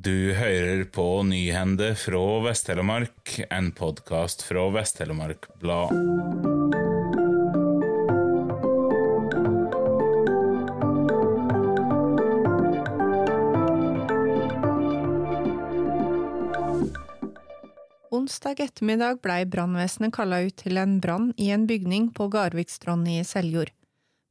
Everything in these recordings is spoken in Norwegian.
Du hører på Nyhende fra Vest-Telemark, en podkast fra Vest-Telemark Blad. Onsdag ettermiddag blei brannvesenet kalla ut til en brann i en bygning på Garvikstrand i Seljord.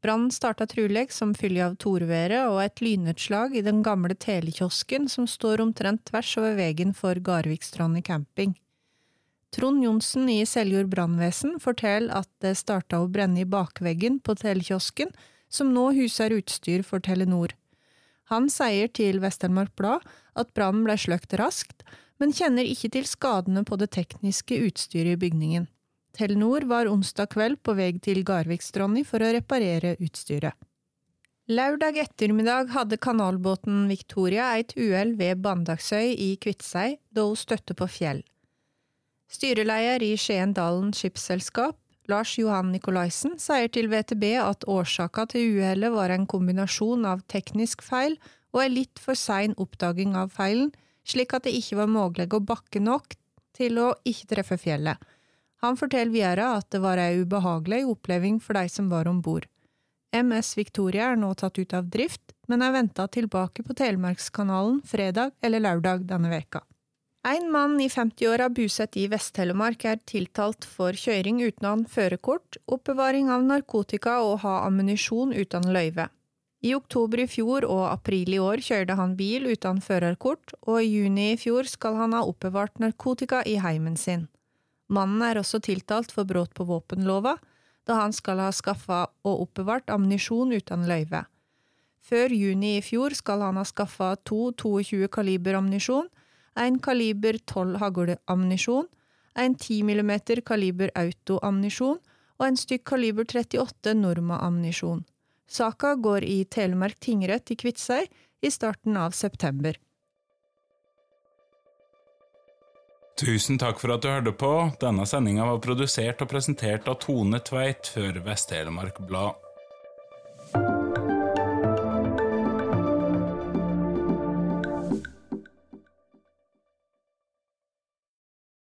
Brannen starta truleg som følge av torværet og et lynutslag i den gamle telekiosken som står omtrent tvers over veien for Garvikstrand camping. Trond Johnsen i Seljord brannvesen forteller at det starta å brenne i bakveggen på telekiosken, som nå huser utstyr for Telenor. Han sier til Vest-Telemark Blad at brannen ble sløkt raskt, men kjenner ikke til skadene på det tekniske utstyret i bygningen. Telenor var onsdag kveld på vei til Garvikstranda for å reparere utstyret. Lørdag ettermiddag hadde kanalbåten Victoria et uhell ved Bandaksøy i Kviteseid da hun støtte på fjell. Styreleder i Skiendalen skipsselskap, Lars Johan Nikolaisen, sier til VTB at årsaka til uhellet var en kombinasjon av teknisk feil og en litt for sein oppdaging av feilen, slik at det ikke var mulig å bakke nok til å ikke treffe fjellet. Han forteller videre at det var ei ubehagelig oppleving for de som var om bord. MS Victoria er nå tatt ut av drift, men er venta tilbake på Telemarkskanalen fredag eller lørdag denne veka. En mann i 50-åra bosatt i Vest-Telemark er tiltalt for kjøring uten førerkort, oppbevaring av narkotika og ha ammunisjon uten løyve. I oktober i fjor og april i år kjørte han bil uten førerkort, og i juni i fjor skal han ha oppbevart narkotika i heimen sin. Mannen er også tiltalt for brudd på våpenlova, da han skal ha skaffa og oppbevart ammunisjon uten løyve. Før juni i fjor skal han ha skaffa to 22 kaliber ammunisjon, en kaliber 12 hagleammunisjon, en 10 mm kaliber autoammunisjon og en stykk kaliber 38 Norma-ammunisjon. Saka går i Telemark tingrett i Kviteseid i starten av september. Tusen takk for at du hørte på. Denne sendinga var produsert og presentert av Tone Tveit for Vest-Telemark Blad.